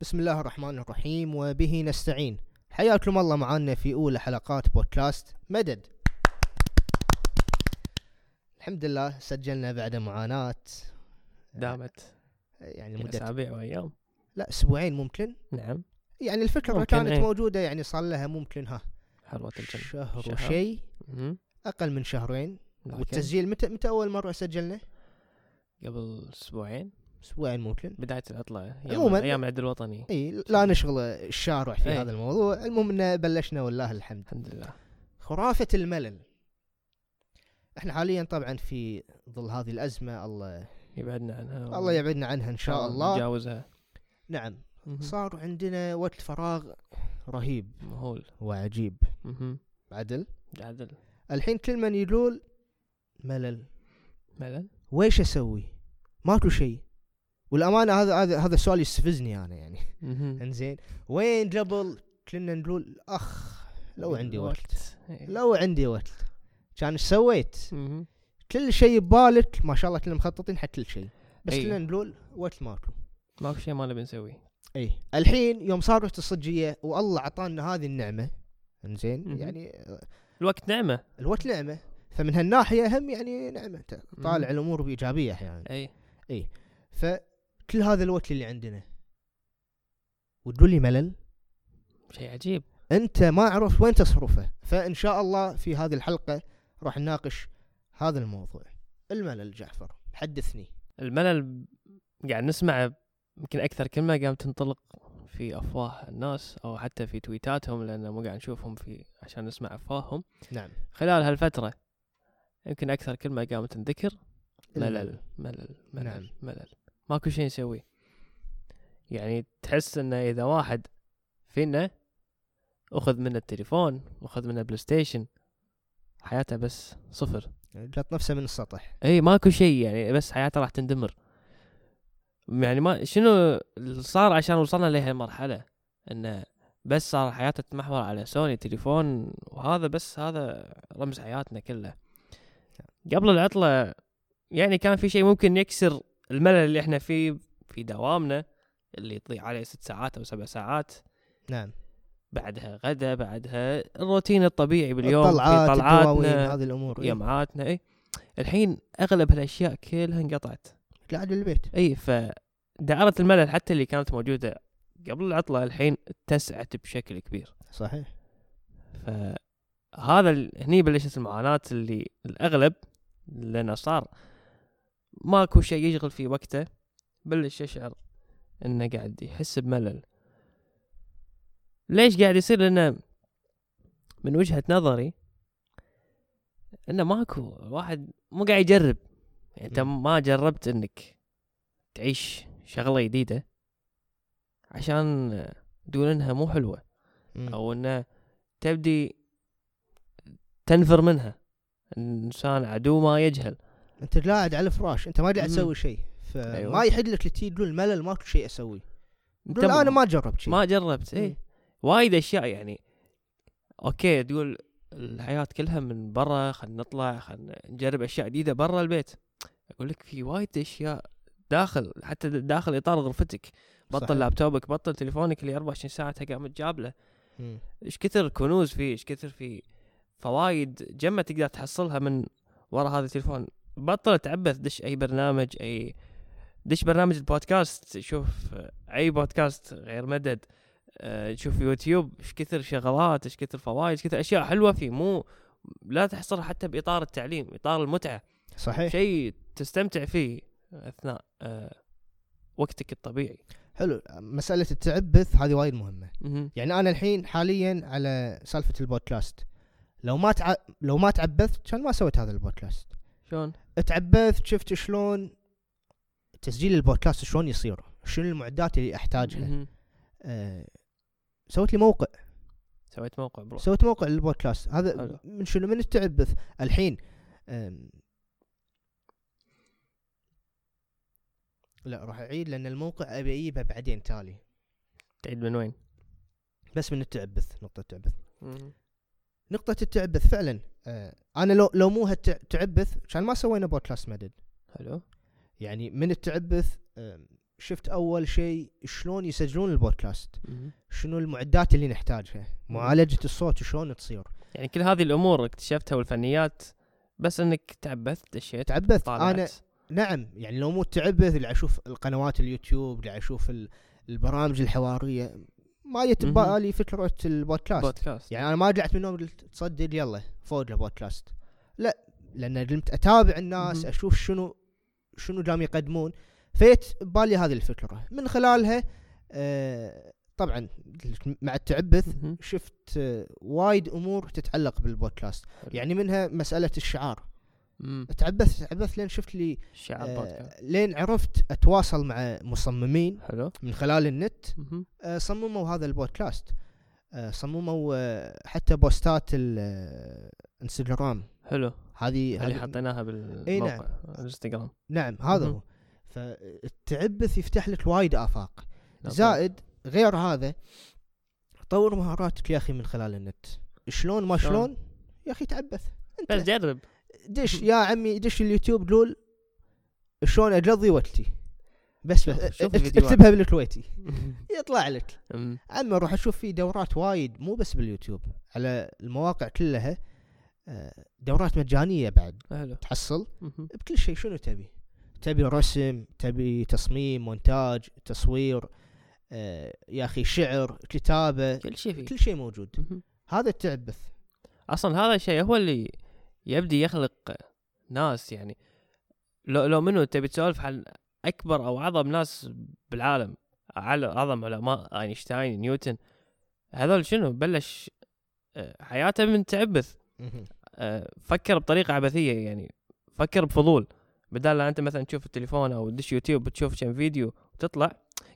بسم الله الرحمن الرحيم وبه نستعين. حياكم الله معنا في أولى حلقات بودكاست مدد. الحمد لله سجلنا بعد معاناة. دامت. يعني في مدة أسابيع وأيام. لا أسبوعين ممكن. نعم. يعني الفكرة ممكن، كانت إيه. موجودة يعني صار لها ممكن ها. حلوة الجنة. شهر شهر. وشيء مهم. أقل من شهرين. لكن والتسجيل متى متى أول مرة سجلنا؟ قبل أسبوعين ممكن بداية العطلة أيام عموماً- أيام العيد الوطني. إي لا نشغل الشارع في إيه. هذا الموضوع. المهم إن بلشنا والله الحمد. الحمد لله. خرافة الملل. إحنا حاليا طبعا في ظل هذه الأزمة الله يبعدنا عنها الله يبعدنا عنها إن شاء الله. نتجاوزها. نعم. مهم. صار عندنا وقت فراغ رهيب. مهول. وعجيب. مهم. عدل. عدل. الحين كل من يقول ملل. ملل؟ ويش أسوي؟ ماكو شيء. والأمانة هذا هذا هذا السؤال يستفزني أنا يعني. إنزين. وين قبل كنا نقول أخ لو عندي وقت. إيه. لو عندي وقت. كان إيش سويت. كل شيء ببالك ما شاء الله كنا مخططين حق كل شيء. بس أي. كنا نقول وقت ماكو. ماكو شيء ما نبي نسويه. اي الحين يوم صارت الصجية والله عطانا هذه النعمة. إنزين. يعني الوقت نعمة. الوقت نعمة. فمن هالناحية هم يعني نعمة. طالع. الأمور بإيجابية أحيانا. اي فكل هذا الوقت اللي عندنا. وتقول لي ملل؟ شيء عجيب. أنت ما عرفت وين تصرفه. فإن شاء الله في هذه الحلقة راح نناقش هذا الموضوع. الملل جعفر حدثني. الملل قاعد نسمع يمكن أكثر كلمة قامت تنطلق في أفواه الناس أو حتى في تويتاتهم لأن مو قاعد نشوفهم في عشان نسمع أفواههم. نعم. خلال هالفترة يمكن أكثر كلمة قامت تنذكر. ملل الملل. ملل ملل نعم. ملل. ماكو شيء نسويه. يعني تحس انه إذا واحد فينا أخذ منه التليفون واخذ منه بلاي ستيشن حياته بس صفر. قط نفسه من السطح. إي ماكو شيء يعني بس حياته راح تندمر. يعني ما شنو صار عشان وصلنا لهالمرحلة انه بس صار حياته تتمحور على سوني تليفون وهذا بس هذا رمز حياتنا كله. قبل العطلة يعني كان في شيء ممكن يكسر الملل اللي إحنا فيه في دوامنا اللي يضيع عليه ست ساعات أو سبع ساعات. نعم. بعدها غدا بعدها الروتين الطبيعي باليوم في الطلعات طلعاتنا هذه الأمور إيه. جامعاتنا اي الحين أغلب هالأشياء كلها انقطعت. قاعد بالبيت اي فدائرة الملل حتى اللي كانت موجودة قبل العطلة الحين اتسعت بشكل كبير. صحيح. فهذا ال- هني بلشت المعاناة اللي الأغلب لأنه صار ماكو شيء يشغل في وقته. بلش يشعر إنه قاعد يحس بملل. ليش قاعد يصير؟ لأنه من وجهة نظري إنه ماكو واحد مو قاعد يجرب. يعني أنت. ما جربت إنك تعيش شغلة جديدة عشان تقول إنها مو حلوة مم. أو إنه تبدي تنفر منها. الانسان عدو ما يجهل. انت قاعد على الفراش انت ما قاعد. تسوي شيء. فما أيوة. يحد لك تجي تقول ملل ماكو شيء أسوي. انت تقول أنا ما جربت شيء. ما جربت. اي وايد أشياء يعني. okay تقول الحياة كلها من برا خلينا نطلع خلينا نجرب أشياء جديدة برا البيت. أقول لك في وايد أشياء داخل حتى داخل إطار غرفتك. بطل صحيح. لابتوبك بطل تليفونك اللي 24 ساعة قامت جابله. مم. إيش كثر كنوز فيه إيش كثر فيه؟ فوايد جمة تقدر تحصلها من ورا هذا التليفون. بطل تعبث دش أي برنامج أي دش برنامج البودكاست. شوف أي بودكاست غير مدد. آه، شوف يوتيوب إيش كثر شغلات إيش كثر فوائد إيش كثر أشياء حلوة فيه. مو لا تحصرها حتى بإطار التعليم إطار المتعة. صحيح. شيء تستمتع فيه أثناء آه، وقتك الطبيعي. حلو. مسألة التعبث هذه وايد مهمة. مهم. يعني أنا الحين حاليا على سالفة البودكاست. لو ما تع... لو ما تعبثت كان ما سويت هذا البودكاست. شلون؟ تعبثت شفت شلون تسجيل البودكاست شلون يصير شنو المعدات اللي أحتاجها. آه سويت لي موقع سويت موقع pro سويت موقع للبودكاست هذا حلو. من شنو من التعبث الحين لا راح أعيد لأن الموقع أبي أجيبه بعدين تالي تعيد من وين؟ بس من التعبث نقطة التعبث. نقطة التعبث فعلا آه أنا لو لو مو هالتعبث كان ما سوينا بودكاست مدد. حلو. يعني من التعبث آه شفت أول شيء شلون يسجلون البودكاست. شنو المعدات اللي نحتاجها معالجة الصوت شلون تصير. يعني كل هذه الأمور اكتشفتها والفنيات بس إنك تعبثت دشيت تعبثت. أنا نعم يعني لو مو تعبث اللي أشوف القنوات اليوتيوب اللي أشوف ال- البرامج الحوارية ما جت. ببالي فكرة البودكاست بودكاست يعني أنا ما رجعت من النوم قلت تصدق يلا فوق البودكاست لا لأن قمت أتابع الناس مهم. أشوف شنو شنو قام يقدمون فيت ببالي هذه الفكرة من خلالها آه طبعا مع التعبث مهم. شفت آه وايد أمور تتعلق بالبودكاست. يعني منها مسألة الشعار مم. تعبثت تعبثت لين شفت لي شعار آه لين عرفت أتواصل مع مصممين حلو. من خلال النت. آه، صمموا هذا البودكاست. آه، صمموا آه، حتى بوستات الانستغرام حلو. هذه اللي هذه- حطيناها نعم. بالموقع الانستغرام. نعم هذا. هو. فالتعبث يفتح لك وايد آفاق. نعم. زائد غير هذا طور مهاراتك يا أخي من خلال النت. شلون ما شلون؟ يا أخي تعبث. بس انت جرب. دش يا عمي دش اليوتيوب قول شلون اقضي وقتي؟ بس بس. اكتبها بالكويتي. يطلع لك. عمي روح أشوف في دورات وايد مو بس باليوتيوب على المواقع كلها. آه، دورات مجانية بعد. تحصل. بكل شيء شنو تبي؟ تبي رسم تبي تصميم مونتاج تصوير آه، يا أخي شعر كتابة. كل شيء فيه. كل شيء موجود. هذا التعبث. أصلا هذا الشيء هو اللي يبدي يخلق ناس يعني. لو لو منو تبي تسولف عن أكبر أو أعظم ناس بالعالم على أعظم علماء أينشتاين نيوتن هذول شنو؟ بلش آه، حياته من تعبث. آه، فكر بطريقة عبثية يعني. فكر بفضول. بدال أنت مثلا تشوف التليفون أو تدش يوتيوب تشوف كم فيديو وتطلع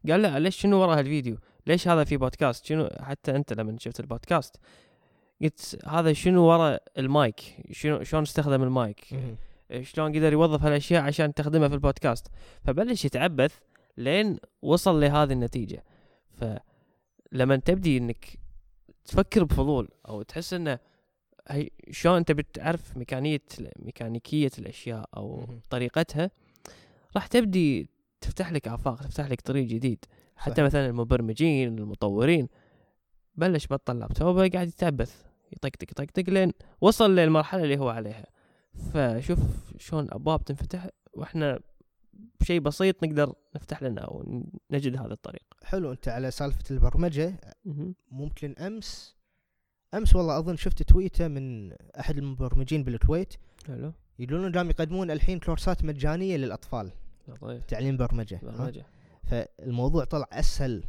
قال لا ليش شنو ورا هالفيديو؟ ليش هذا في بودكاست؟ شنو؟ حتى أنت لما شفت البودكاست. قلت هذا شنو ورا المايك؟ شنو شلون استخدم المايك؟ شلون قدر يوظف هالأشياء عشان تخدمها في البودكاست؟ فبلش يتعبث لين وصل لهذه النتيجة. فلما تبدي إنك تفكر بفضول أو تحس إنه هي شلون أنت بتعرف ميكانية ميكانيكية الأشياء أو. طريقتها راح تبدي تفتح لك آفاق تفتح لك طريق جديد. حتى صح. مثلا المبرمجين المطورين بلش بطل لابتوبه قاعد يتعبث. يطقطق يطقطق لين وصل للمرحلة اللي هو عليها. فشوف شلون أبواب تنفتح وإحنا بشيء بسيط نقدر نفتح لنا أو نجد هذا الطريق. حلو أنت على سالفة البرمجة. ممكن أمس أمس والله أظن شفت تويتة من أحد المبرمجين بالكويت. حلو. يقولون قام يقدمون الحين كورسات مجانية للأطفال. لطيف. تعليم برمجة؟ برمجة. فالموضوع طلع أسهل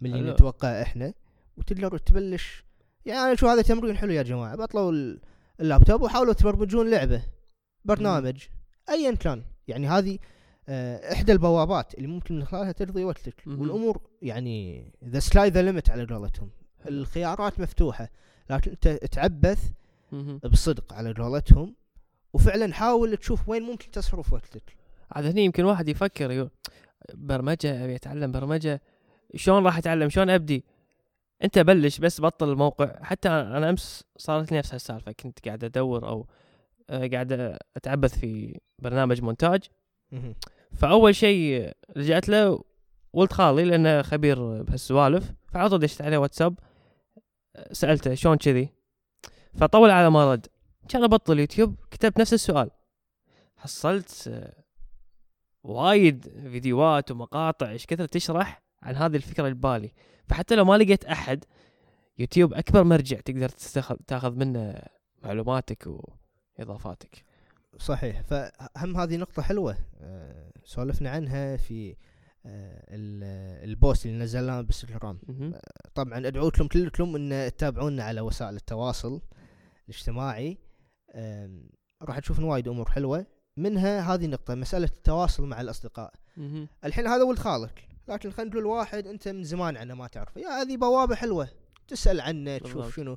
من اللي. نتوقعه إحنا. وتقدر تبلش يعني أنا أشوف هذا تمرين حلو يا جماعة بطلوا ال- اللابتوب وحاولوا تبرمجون لعبة برنامج ايا كان. يعني هذه آه، إحدى البوابات اللي ممكن من خلالها تقضي وقتك. والأمور يعني the sky the limit على قولتهم. الخيارات مفتوحة لكن أنت تعبث. بصدق على قولتهم وفعلا حاول تشوف وين ممكن تصرف وقتك. عاد هني يمكن واحد يفكر يقول برمجة أبي أتعلم برمجة شلون راح أتعلم؟ شلون أبدي؟ انت بلش بس بطل الموقع. حتى أنا امس صارت لي نفس هالسالفة. كنت قاعد ادور أو آه، قاعد اتعبث في برنامج مونتاج. فاول شيء لجأت له ولد خالي لأنه خبير بهالسوالف. فعلى طول دشت عليه واتساب سألته شلون كذي. فطول على ما رد. كان ابطل يوتيوب كتبت نفس السؤال. حصلت آه، وايد فيديوهات ومقاطع إيش كثر تشرح؟ عن هذه الفكرة اللي ببالي فحتى لو ما لقيت أحد يوتيوب أكبر مرجع تقدر تستخذ تاخذ منه معلوماتك وإضافاتك. صحيح. فهم هذه نقطة حلوة آه، سولفنا عنها في آه، ال- ال post اللي نزلناه بالانستغرام مهم. طبعا ادعوكم كلكم إن تتابعونا على وسائل التواصل الاجتماعي. آم، راح تشوفون وايد أمور حلوة. منها هذه النقطة مسألة التواصل مع الأصدقاء. الحين هذا ولد خالك. لكن خلينا نقول واحد انت من زمان عنه ما تعرفه. يا هذه بوابة حلوة. تسأل عنه تشوف. شنو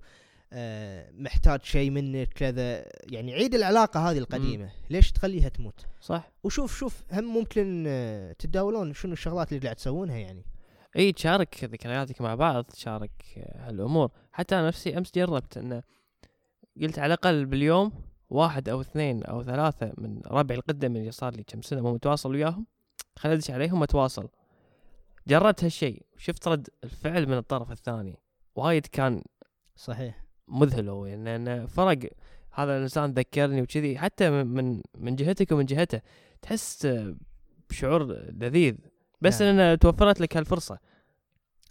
آه، محتاج شيء منك كذا. يعني عيد العلاقة هذه القديمة. ليش تخليها تموت؟ صح. وشوف شوف هم ممكن آه، تتداولون شنو الشغلات اللي قاعد تسوونها يعني. إي تشارك ذكرياتك مع بعض تشارك آه، هالأمور. حتى أنا نفسي أمس جربت انه قلت على الأقل باليوم واحد أو اثنين أو ثلاثة من ربعي القدم اللي صار لي كم سنة مو متواصل وياهم خليني أدش عليهم اتواصل جربت هالشيء وشفت رد الفعل من الطرف الثاني. وايد كان صحيح. مذهل هو يعني انه فرق هذا الإنسان ذكرني وكذي حتى من- من جهتك ومن جهته. تحس بشعور لذيذ. بس نعم. إنه توفرت لك هالفرصة.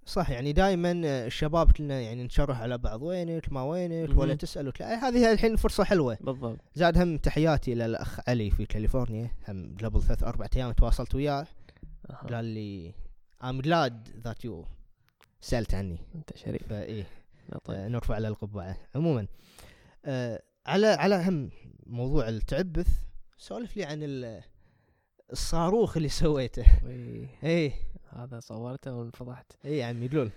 صح يعني دائما الشباب كلنا يعني نشرح على بعض وينك ما وينك ولا مهم. تسال لا هذه الحين فرصة حلوة. بالضبط. زاد هم تحياتي للأخ علي في كاليفورنيا. هم قبل ثلاث أربع أيام تواصلت وياه. قال لي I'm glad that you سألت عني. أنت شريف. فايه لا طيب. آه، نرفع له القبعة. عموما آه على على هم موضوع التعبث سولف لي عن ال- الصاروخ اللي سويته. وي، إيه. هذا صورته وانفضحت. إيه يا عمي لول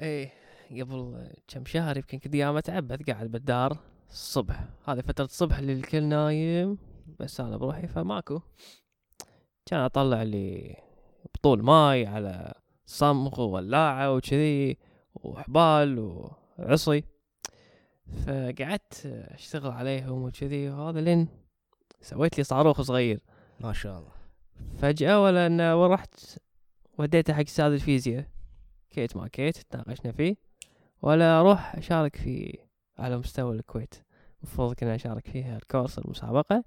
إيه قبل كم شهر يمكن كنت قاعد أتعبث قاعد بالدار الصبح. هذه فترة الصبح اللي الكل نايم بس أنا بروحي فماكو. كان أطلع لي بطل ماي على صمغ وولاعة وكذي وحبال وعصي. فقعدت أشتغل عليهم وكذي وهذا لين سويت لي صاروخ صغير. ما شاء الله. فجأة ولا إنه ورحت وديته حق أستاذ الفيزياء. كيت ما كيت تناقشنا فيه. ولا أروح أشارك في على مستوى الكويت. المفروض كنا نشارك فيها ال course المسابقة.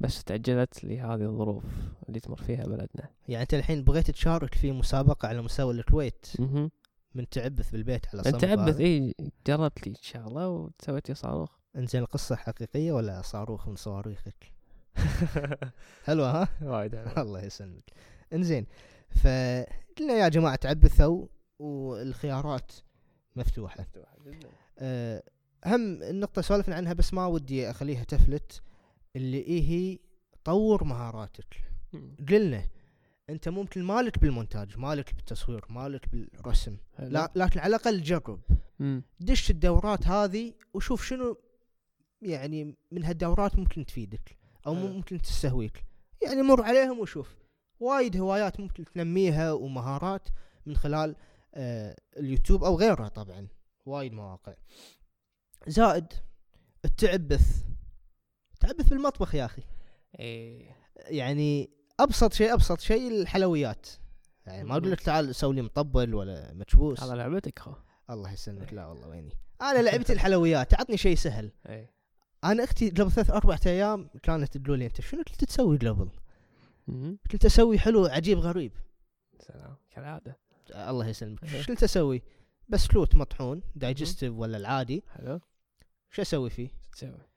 بس تأجلت لهذه الظروف اللي تمر فيها بلدنا. يعني أنت الحين بغيت تشارك في مسابقة على مستوى الكويت. مهم. من تعبث بالبيت على صمغ تعبث؟ إي جربت لي شغلة وسويت لي صاروخ. إنزين القصة حقيقية ولا صاروخ من صواريخك؟ حلوة ها؟ وايد الله يسلمك. إنزين فقلنا يا جماعة تعبثوا والخيارات مفتوحة. أه هم النقطه سولفنا عنها بس ما ودي أخليها تفلت. اللي إيه هي طور مهاراتك. قلنا أنت ممكن مالك بالمونتاج مالك بالتصوير مالك بالرسم لا لكن على الأقل جرب. دش الدورات هذه وشوف شنو يعني من هالدورات ممكن تفيدك أو. ممكن تستهويك. يعني مر عليهم وشوف. وايد هوايات ممكن تنميها ومهارات من خلال آه اليوتيوب أو غيرها طبعا. وايد مواقع. زائد التعبث. تعبث بالمطبخ يا أخي. إيه. يعني أبسط شيء أبسط شيء الحلويات. يعني ما أقول لك تعال سوي لي مطبل ولا مكبوس. هذا لعبتك خو. الله يسلمك. لا والله ويني. أنا لعبتي الحلويات. عطني شيء سهل. إيه. أنا أختي قبل ثلاث أربع أيام كانت تقول لي أنت شنو كنت تسوي قبل؟ كنت أسوي حلو عجيب غريب. سلام. كالعادة. آه، الله يسلمك. إيه. إيش كنت أسوي؟ بسكوت مطحون digestive ولا العادي. حلو. شو أسوي فيه؟ شو تسوي؟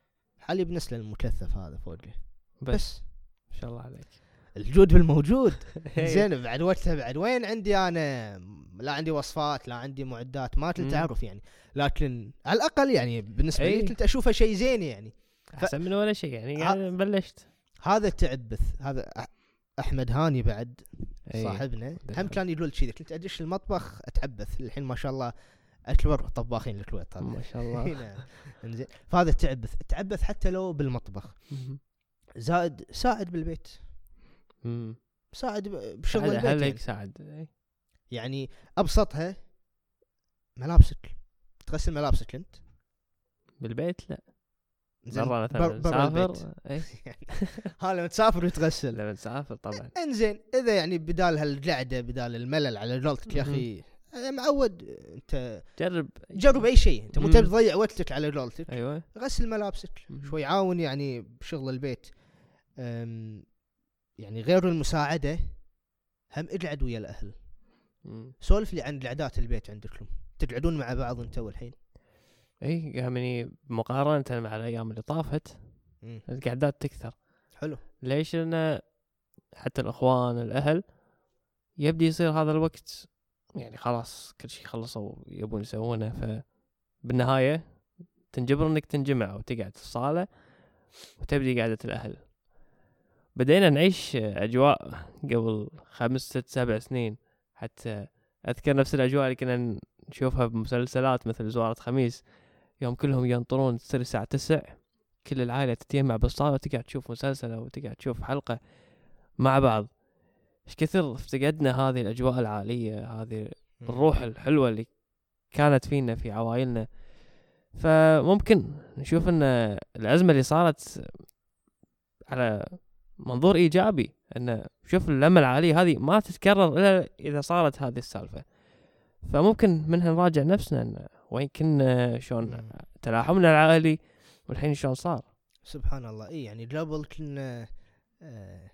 حليب نستله المكثف هذا فوقه. بس. بس. ما شاء الله عليك. الجود بالموجود. إيه. زين بعد وقتها بعد وين عندي أنا؟ لا عندي وصفات لا عندي معدات ما كنت. أعرف يعني. لكن على الأقل يعني بالنسبة لي إيه. كنت أشوفه شيء زين يعني. أحسن من ولا شيء يعني قاعد بلشت. هذا التعبث هذا أحمد هاني بعد إيه. صاحبنا. هم كان يقول كذي كنت أدش المطبخ أتعبث. الحين ما شاء الله اكبر طباخين الكويت طبعا. ما شاء الله. نعم. إنزين. فهذا التعبث التعبث حتى لو بالمطبخ. زائد ساعد بالبيت. ساعد بشغل البيت هل يعني. هيك ساعد. يعني أبسطها ملابسك. تغسل ملابسك أنت. بالبيت؟ لا. برا بر- مثلا نسافر إيه ها لما تسافر وتغسل. لما نسافر طبعا. إنزين إذا يعني بدال هالقعدة بدال الملل على قولتك يا أخي أنا معود أنت جرب جرب أي شيء. أنت مو. تبي تضيع وقتك على قولتك أيوه. غسل ملابسك. شوي عاون يعني بشغل البيت. يعني غير المساعدة هم اقعد ويا الأهل. سولف لي عن قعدات البيت عندكم. تقعدون مع بعض أنت والحين. اي يعني مقارنة مع الأيام اللي طافت. القعدات تكثر. حلو. ليش؟ لأن حتى الإخوان الأهل يبدي يصير هذا الوقت يعني خلاص كل شيء خلصوا يبون يسوونه فبالنهاية تنجبر إنك تنجمع أو تقعد في الصالة وتبدي قعدة الأهل. بدينا نعيش أجواء قبل خمس ست سبع سنين. حتى أذكر نفس الأجواء اللي كنا نشوفها بمسلسلات مثل زوارة خميس يوم كلهم ينطرون تصير الساعة تسع كل العائلة تتجمع بالصالة وتقعد تشوف مسلسل أو تقعد تشوف حلقة مع بعض. إيش كثر افتقدنا هذه الأجواء العائلية هذه الروح الحلوة اللي كانت فينا في عوائلنا فممكن نشوف إن الأزمة اللي صارت على منظور إيجابي انه شوف اللمة العالية هذه ما تتكرر إلا إذا صارت هذه السالفة. فممكن منها نراجع نفسنا إن وين كنا شلون. تلاحمنا العائلي والحين شلون صار. سبحان الله. إي يعني قبل كنا آه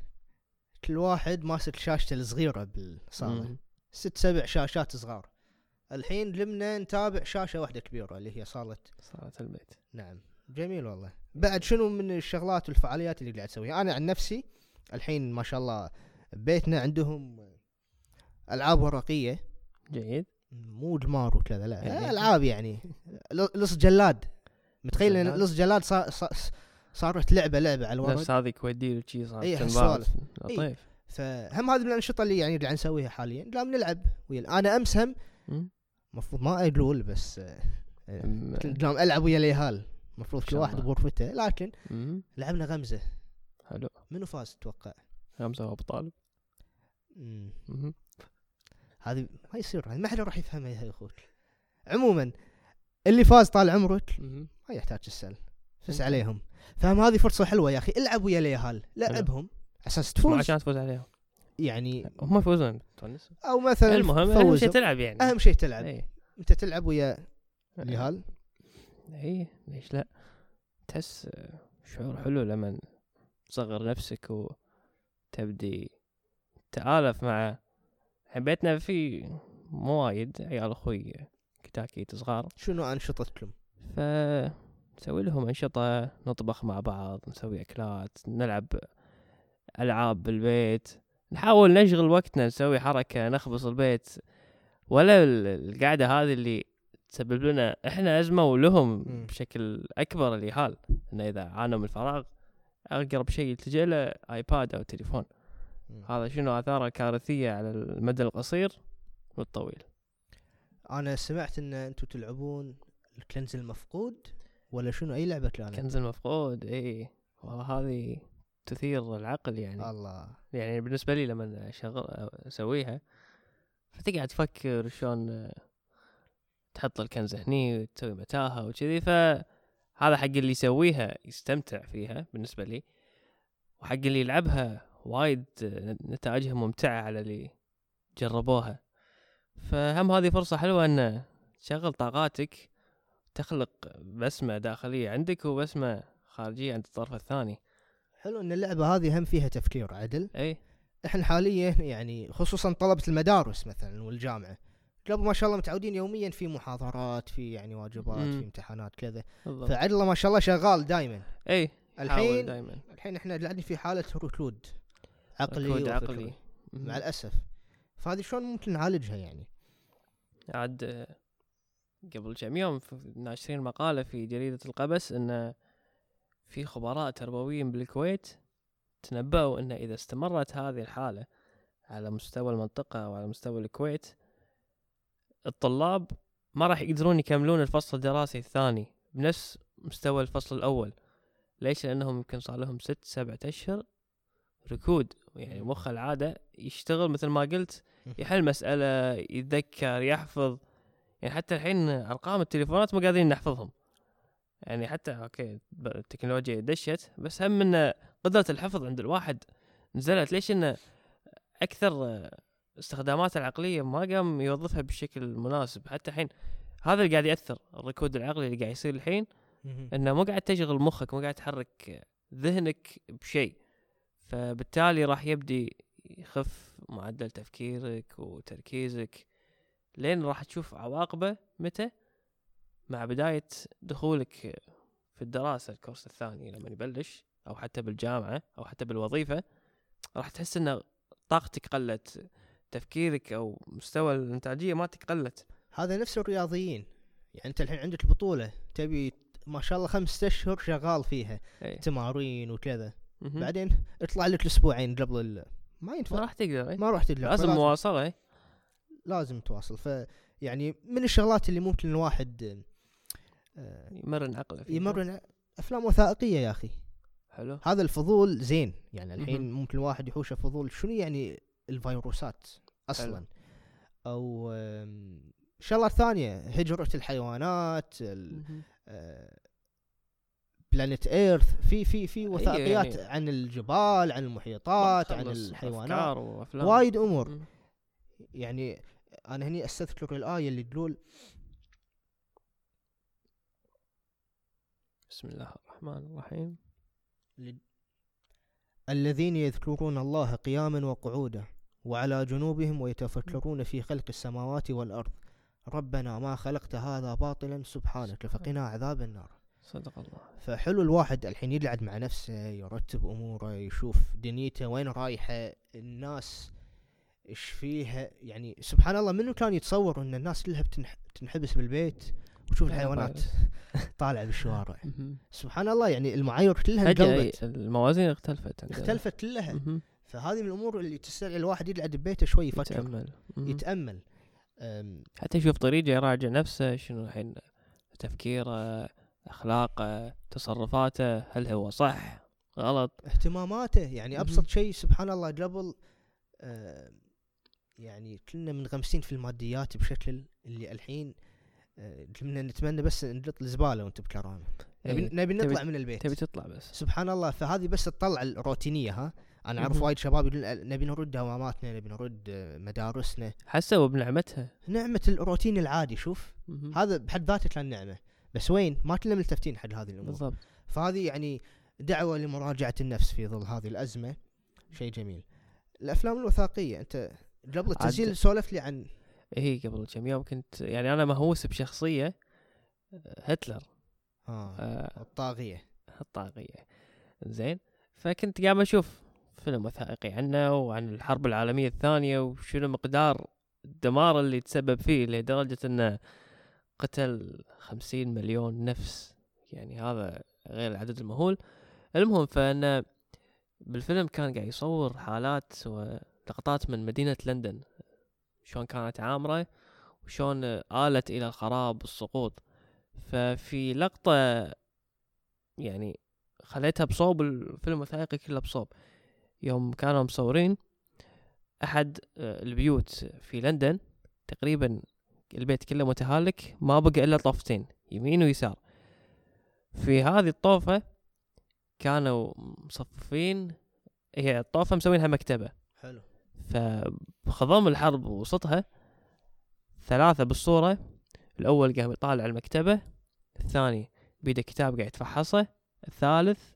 كل واحد ماسك شاشته الصغيرة بالصالة. ست سبع شاشات صغار. الحين لمنا نتابع شاشة واحدة كبيرة اللي هي صالة. صارت البيت. نعم. جميل والله. بعد شنو من الشغلات والفعاليات اللي قاعد تسويها؟ أنا عن نفسي الحين ما شاء الله بيتنا عندهم ألعاب ورقية. جيد. مو جمار وكذا لا. يعني- ألعاب يعني. لص جلاد. متخيل إن؟ لص جلاد صار صار- صارت لعبة لعبة على الورق نفس هذه كويدي وشي صار. هالسوالف. لطيف فهم هذه من الأنشطة اللي يعني قاعد نسويها حاليا قام نلعب ويا أنا امس هم. المفروض ما أقول بس آه، آه، قام ألعب ويا اليهال المفروض كل واحد. بغرفته لكن مم. لعبنا غمزة حلو منو فاز تتوقع؟ خمسة ابو طالب. هذه ما يصير ما حد راح يفهمها يا أخوك عموما اللي فاز طال عمرك. ما يحتاج تسأل فس أنت. عليهم. فهم هذه فرصة حلوة يا أخي العب ويا اليهال لعبهم على أساس تفوز. عشان تفوز عليهم. يعني هم يفوزون تونس. أو مثلا المهم أهم شيء. تلعب يعني. أهم شيء تلعب. اي أنت تلعب ويا اليهال اي ليش لا؟ تحس شعور حلو لما تصغر نفسك وتبدي تآلف مع بيتنا في مو وايد عيال أخوي كتاكيت صغار شنو أنشطتكم؟ فنسوي لهم أنشطة نطبخ مع بعض نسوي أكلات نلعب ألعاب بالبيت. نحاول نشغل وقتنا نسوي حركة نخبص البيت. ولا ال- القعدة هذه اللي تسبب لنا إحنا أزمة ولهم. بشكل أكبر اليهال إنه إذا عانوا من الفراغ أقرب شيء يلتجئ له آيباد أو تليفون. هذا شنو؟ آثاره كارثية على المدى القصير والطويل. أنا سمعت إن أنتم تلعبون الكنز المفقود. ولا شنو أي لعبة كانت؟ كنز المفقود اي وهذه تثير العقل يعني. الله. يعني بالنسبة لي لما أشغل أسويها فتقعد تفكر شلون آه، تحط الكنز هني وتسوي متاهة وكذي. فهذا حق اللي يسويها يستمتع فيها بالنسبة لي وحق اللي يلعبها وايد آه، نتائجها ممتعة على اللي جربوها. فهم هذه فرصة حلوة أن تشغل طاقاتك تخلق بسمة داخلية عندك وبسمة خارجية عند الطرف الثاني. حلو إن اللعبة هذه هم فيها تفكير عدل. إي. إحنا حاليا يعني خصوصا طلبة المدارس مثلا والجامعة قبل ما شاء الله متعودين يوميا في محاضرات في يعني واجبات مم. في امتحانات كذا. بالضبط. فعدل الله ما شاء الله شغال دائما إي الحين دائما الحين إحنا قاعدين في حالة ركود عقلي ركود. عقلي. مع الأسف. فهذه شلون ممكن نعالجها يعني؟ عاد قبل كم يوم ناشرين مقالة في جريدة القبس إن في خبراء تربويين بالكويت تنبأوا إن إذا استمرت هذه الحالة على مستوى المنطقة وعلى مستوى الكويت الطلاب ما راح يقدرون يكملون الفصل الدراسي الثاني بنفس مستوى الفصل الأول. ليش؟ لأنهم يمكن صار لهم ست سبعة أشهر ركود. يعني مخ العادة يشتغل مثل ما قلت يحل مسألة يتذكر يحفظ. يعني حتى الحين أرقام التليفونات مو قادرين نحفظهم. يعني حتى أوكي ب- التكنولوجيا دشت بس هم إن قدرة الحفظ عند الواحد نزلت. ليش إنه أكثر آه، استخدامات العقلية ما قام يوظفها بالشكل المناسب حتى الحين هذا اللي قاعد يأثر الركود العقلي اللي قاعد يصير الحين. إنه مو قاعد تشغل مخك مو قاعد تحرك ذهنك بشيء. فبالتالي راح يبدي يخف معدل تفكيرك وتركيزك. لين راح تشوف عواقبه متى؟ مع بداية دخولك في الدراسة الكورس الثاني لما يبلش أو حتى بالجامعة أو حتى بالوظيفة راح تحس إن طاقتك قلت تفكيرك أو مستوى الإنتاجية مالتك قلت هذا نفس الرياضيين. يعني أنت الحين عندك بطولة تبي ما شاء الله خمسة أشهر شغال فيها اي تمارين وكذا. بعدين اطلع لك الاسبوعين قبل ال... ما ما ينفع راح تقدر إي. ما راح تدلع لازم مواصلة إي. لازم تواصل. ف يعني من الشغلات اللي ممكن الواحد آه، يمرن عقله. يمرن أفلام وثائقية يا أخي. حلو. هذا الفضول زين. يعني الحين. ممكن الواحد يحوشه فضول شنو يعني الفيروسات أصلا؟ أو آم، شغلات ثانية. هجرة الحيوانات. آه، بلانيت ايرث في في في وثائقيات يعني- عن الجبال عن المحيطات عن الحيوانات. وايد أمور. يعني أنا هني أستذكر الآية اللي تقول بسم الله الرحمن الرحيم. الذين يذكرون الله قياما وقعودا وعلى جنوبهم ويتفكرون في خلق السماوات والأرض. ربنا ما خلقت هذا باطلا سبحانك فقنا عذاب النار. صدق الله. فحلو الواحد الحين يقعد مع نفسه يرتب أموره يشوف دنيته وين رايحة الناس إيش فيها يعني سبحان الله منو كان يتصور إن الناس كلها بتنح- تنحبس بالبيت وتشوف الحيوانات. طالعة بالشوارع. سبحان الله يعني المعايير كلها انقلبت الموازين اختلفت. اختلفت كلها. فهذه من الأمور اللي تستدعي الواحد يقعد ببيته شوي يفكر. يتأمل أم، حتى يشوف طريقة يراجع نفسه شنو الحين تفكيره أخلاقه تصرفاته هل هو صح غلط اهتماماته يعني. أبسط شيء سبحان الله قبل يعني كلنا منغمسين في الماديات بشكل اللي الحين آه كنا نتمنى بس نلط الزبالة وانت بكرامة. نبي, إيه. نبي تبي- نطلع من البيت. تبي تطلع بس. سبحان الله فهذه بس تطلع الروتينية ها. أنا أعرف. وايد شباب يقولون نبي نرد دواماتنا نبي نرد آه، مدارسنا. حسوا بنعمتها نعمة الروتين العادي شوف. مهم. هذا بحد ذاته كان نعمة. بس وين؟ ما كنا ملتفتين حق هذه الأمور. بالضبط. فهذه يعني دعوة لمراجعة النفس في ظل هذه الأزمة. شيء جميل. الأفلام الوثائقية أنت قبل التسجيل عاد- سولفت لي عن إيه قبل كم يوم كنت يعني أنا مهووس بشخصية آه، هتلر. آه آه، الطاغية. الطاغية. زين. فكنت قاعد أشوف فيلم وثائقي عنه وعن الحرب العالمية الثانية وشنو مقدار الدمار اللي تسبب فيه لدرجة انه قتل خمسين مليون نفس. يعني هذا غير العدد المهول. المهم فانه بالفيلم كان قاعد يصور حالات ولقطات من مدينة لندن شلون كانت عامرة وشلون آلت إلى الخراب والسقوط ففي لقطة يعني خليتها بصوب الفيلم الوثائقي كله بصوب. يوم كانوا مصورين أحد آه، البيوت في لندن تقريبا البيت كله متهالك ما بقى إلا طوفتين يمين ويسار. في هذه الطوفة كانوا مصففين هي الطوفة مسوينها مكتبة. حلو. فخضم الحرب وسطها ثلاثة بالصورة. الأول قام يطالع المكتبة الثاني بيده كتاب قاعد يتفحصه الثالث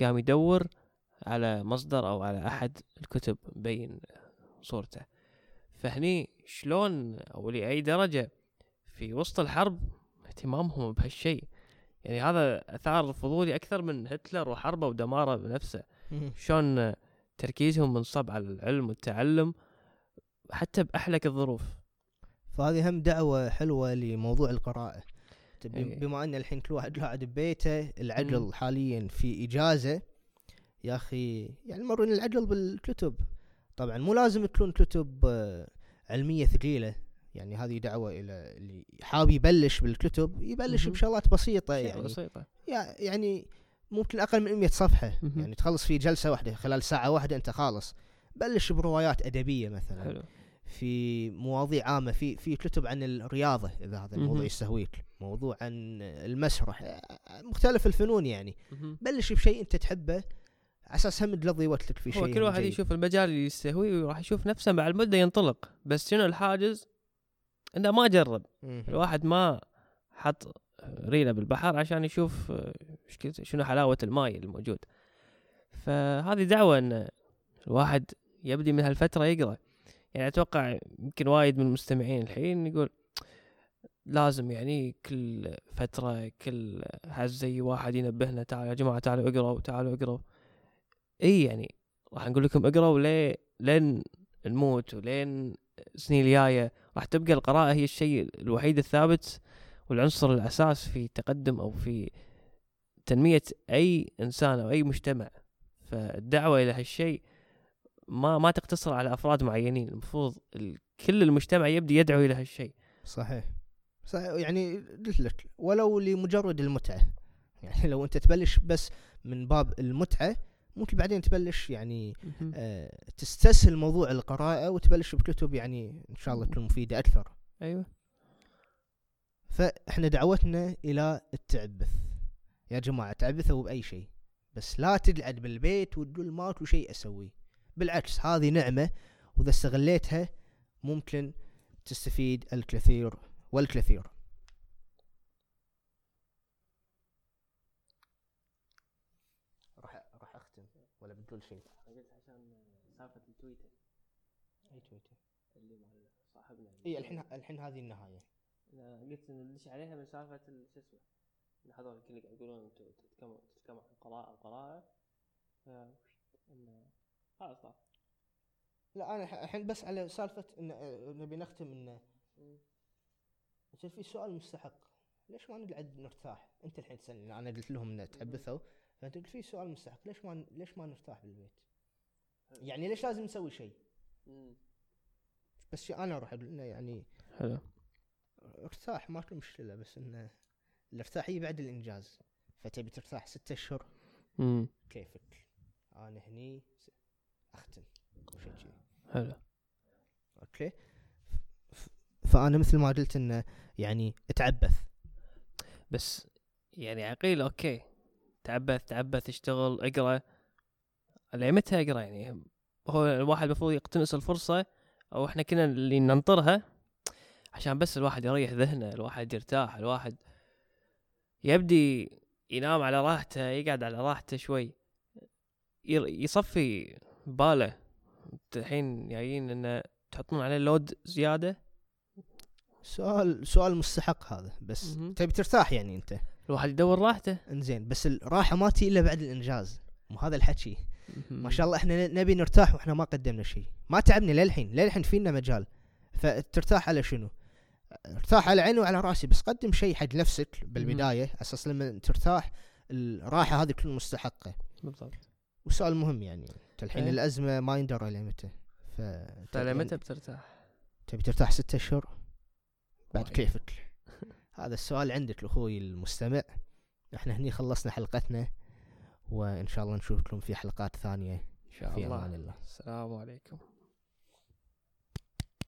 قام يدور على مصدر أو على أحد الكتب مبين صورته. فهني شلون أو لأي درجة في وسط الحرب اهتمامهم بهالشيء؟ يعني هذا أثار فضولي أكثر من هتلر وحربه ودماره بنفسه. شلون تركيزهم منصب على العلم والتعلم حتى بأحلك الظروف فهذه هم دعوة حلوة لموضوع القراءة إيه. بما أن الحين كل واحد قاعد ببيته العجل مم. حاليا في إجازة يا أخي يعني مرن العجل بالكتب طبعا مو لازم تكون كتب آه، علمية ثقيلة يعني هذه دعوة إلى اللي حاب يبلش بالكتب يبلش. بشغلات بسيطة يعني بسيطة يع- يعني ممكن أقل من 100 صفحة مهم. يعني تخلص في جلسة واحدة خلال ساعة واحدة أنت خالص بلش بروايات أدبية مثلا حلو في مواضيع عامة في في كتب عن الرياضة إذا هذا الموضوع. يستهويك موضوع عن المسرح مختلف الفنون يعني مهم. بلش بشيء أنت تحبه على أساس هم تقضي وقتك في شيء هو كل واحد جيد. يشوف المجال اللي يستهويه وراح يشوف نفسه مع المدة ينطلق بس شنو الحاجز إنه ما جرب. الواحد ما حط ريلة بالبحر عشان يشوف شنو حلاوة الماي الموجود. فهذه دعوة إن الواحد يبدي من هالفترة يقرأ. يعني أتوقع يمكن وايد من المستمعين الحين يقول لازم يعني كل فترة كل هزي واحد ينبهنا تعالوا يا جماعة تعالوا اقرأوا تعالوا اقرأوا. إي يعني راح نقول لكم اقرأوا لين نموت ولين السنين الجاية. راح تبقى القراءة هي الشيء الوحيد الثابت والعنصر الأساس في تقدم أو في تنمية أي إنسان أو أي مجتمع فالدعوة إلى هالشيء ما ما تقتصر على أفراد معينين المفروض ال- كل المجتمع يبدي يدعو إلى هالشيء. صحيح. صحيح. يعني قلت لك ولو لمجرد المتعة. يعني لو أنت تبلش بس من باب المتعة ممكن بعدين تبلش يعني آه، تستسهل موضوع القراءة وتبلش بكتب يعني إن شاء الله تكون مفيدة أكثر. أيوة. فإحنا دعوتنا إلى التعبث. يا جماعة تعبثوا باي شيء بس لا تقعد بالبيت وتقول ماكو شيء أسوي. بالعكس هذه نعمة وإذا استغليتها ممكن تستفيد الكثير والكثير. راح راح أختم ولا بتقول شيء؟ قلت عشان سالفة التويتر. أي تويتر. اللي مال صاحبنا. إي الحين الحين هذه النهاية. قلت ندش عليها من سالفة ال- شو اسمه؟ هذول كل قاعد يقولون أنتم تتكلموا تتكلموا عن القراءه ف انه خلاص صار. لا أنا الح- الحين بس على سالفة إن آه، نبي نختم انه يصير في سؤال مستحق. ليش ما نقعد نرتاح؟ أنت الحين تسألني أنا قلت لهم إن تعبثوا فأنت قلت في سؤال مستحق. ليش ما ليش ما نرتاح بالبيت؟ يعني ليش لازم نسوي شيء؟ بس أنا أروح أقول إنه يعني حلو. ارتاح ماكو مشكلة بس إنه الارتاحيه بعد الإنجاز. فتبي ترتاح ستة أشهر؟ كيفك؟ أنا هني أختم. كذي. حلو. okay. فأنا مثل ما قلت إنه يعني أتعبث. بس يعني عقيل okay. تعبث تعبث اشتغل أقرأ. متى أقرأ يعني؟ هو الواحد المفروض يقتنص الفرصة أو إحنا كنا اللي ننطرها عشان بس الواحد يريح ذهنه الواحد يرتاح الواحد يبدي ينام على راحته يقعد على راحته شوي. يصفي باله. الحين جايين انه تحطون عليه لود زيادة. سؤال سؤال مستحق هذا بس. تبي ترتاح يعني أنت. الواحد يدور راحته. إنزين بس الراحة ما تجي إلا بعد الإنجاز. مو هذا الحكي. ما شاء الله إحنا نبي نرتاح وإحنا ما قدمنا شيء. ما تعبنا للحين للحين فينا مجال. فترتاح على شنو؟ ارتاح على عيني وعلى راسي بس قدم شيء حق نفسك بالبداية أساس لما ترتاح الراحة هذه تكون مستحقة. بالضبط. وسؤال مهم يعني أنت الحين إيه. الأزمة ما يندرى إلى متى؟ ف فعلى متى بترتاح؟ تبي ترتاح ستة أشهر؟ بعد. كيفك؟ هذا السؤال عندك أخوي المستمع. إحنا هني خلصنا حلقتنا وإن شاء الله نشوفكم في حلقات ثانية. إن شاء في الله. الله. السلام عليكم.